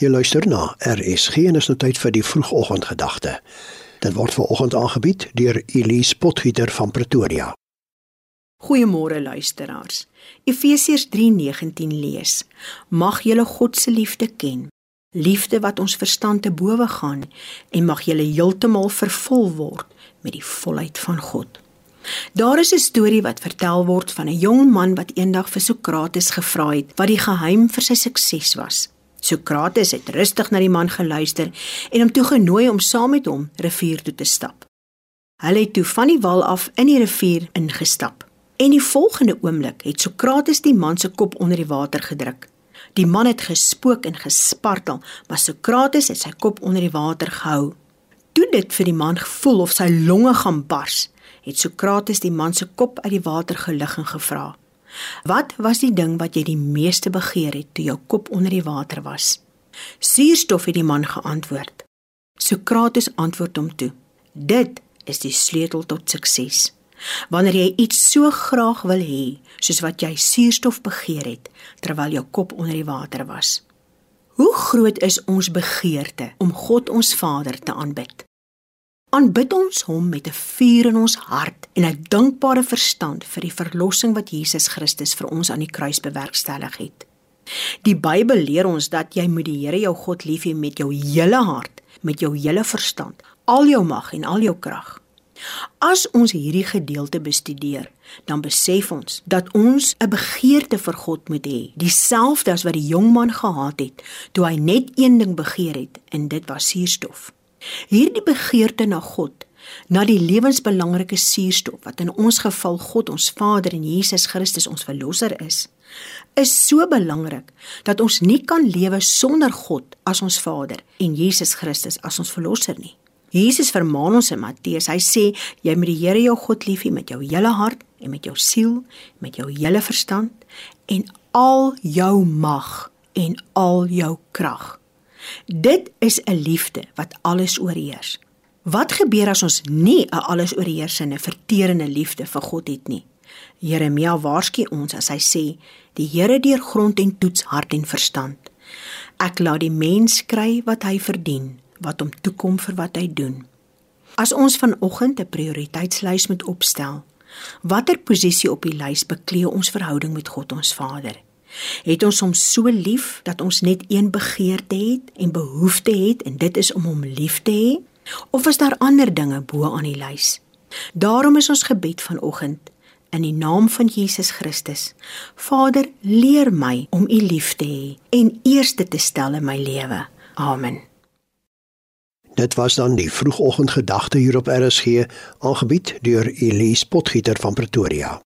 Jy luister na RSG en is nou tyd vir die vroegoggendgedagte. Dit word veraloggend aangebied deur Elise Potgieter van Pretoria. Goeiemôre luisteraars. Efesiërs 3:19 lees: Mag julle God se liefde ken, liefde wat ons verstand te bowe gaan en mag julle heeltemal vervul word met die volheid van God. Daar is 'n storie wat vertel word van 'n jong man wat eendag vir Sokrates gevra het wat die geheim vir sy sukses was. Sokrates het rustig na die man geluister en hom toegenooi om saam met hom rivier toe te stap. Hulle het toe van die wal af in die rivier ingestap. En die volgende oomblik het Sokrates die man se kop onder die water gedruk. Die man het gespook en gespartel, maar Sokrates het sy kop onder die water gehou. Toe dit vir die man gevoel of sy longe gaan bars, het Sokrates die man se kop uit die water gelig en gevra: Wat was die ding wat jy die meeste begeer het toe jou kop onder die water was? Suurstof het die man geantwoord. Sokrates antwoord hom toe: Dit is die sleutel tot sukses. Wanneer jy iets so graag wil hê, soos wat jy suurstof begeer het terwyl jou kop onder die water was. Hoe groot is ons begeerte om God ons Vader te aanbid? Aanbid ons hom met 'n vuur in ons hart en 'n dankbare verstand vir die verlossing wat Jesus Christus vir ons aan die kruis bewerkstellig het. Die Bybel leer ons dat jy moet die Here jou God lief hê met jou hele hart, met jou hele verstand, al jou mag en al jou krag. As ons hierdie gedeelte bestudeer, dan besef ons dat ons 'n begeerte vir God moet hê, dieselfde as wat die jong man gehad het toe hy net een ding begeer het en dit was suurstof. Hierdie begeerte na God, na die lewensbelangrike suurstof wat in ons geval God ons Vader en Jesus Christus ons verlosser is, is so belangrik dat ons nie kan lewe sonder God as ons Vader en Jesus Christus as ons verlosser nie. Jesus vermaan ons in Matteus. Hy sê jy moet die Here jou God lief hê met jou hele hart en met jou siel, met jou hele verstand en al jou mag en al jou krag. Dit is 'n liefde wat alles oorheers. Wat gebeur as ons nie 'n alles oorheersende, verterende liefde vir God het nie? Jeremia waarsku ons as hy sê: "Die Here deurgrond en toets hart en verstand. Ek laat die mens kry wat hy verdien, wat hom toekom vir wat hy doen." As ons vanoggend 'n prioriteitslys moet opstel, watter posisie op die lys beklee ons verhouding met God ons Vader? Het ons hom so lief dat ons net een begeerte het en behoefte het en dit is om hom lief te hê? Of is daar ander dinge bo aan die lys? Daarom is ons gebed vanoggend in die naam van Jesus Christus. Vader, leer my om U lief te hê en eerste te stel in my lewe. Amen. Dit was dan die vroegoggendgedagte hier op RSG, aangebied deur Elise Potgieter van Pretoria.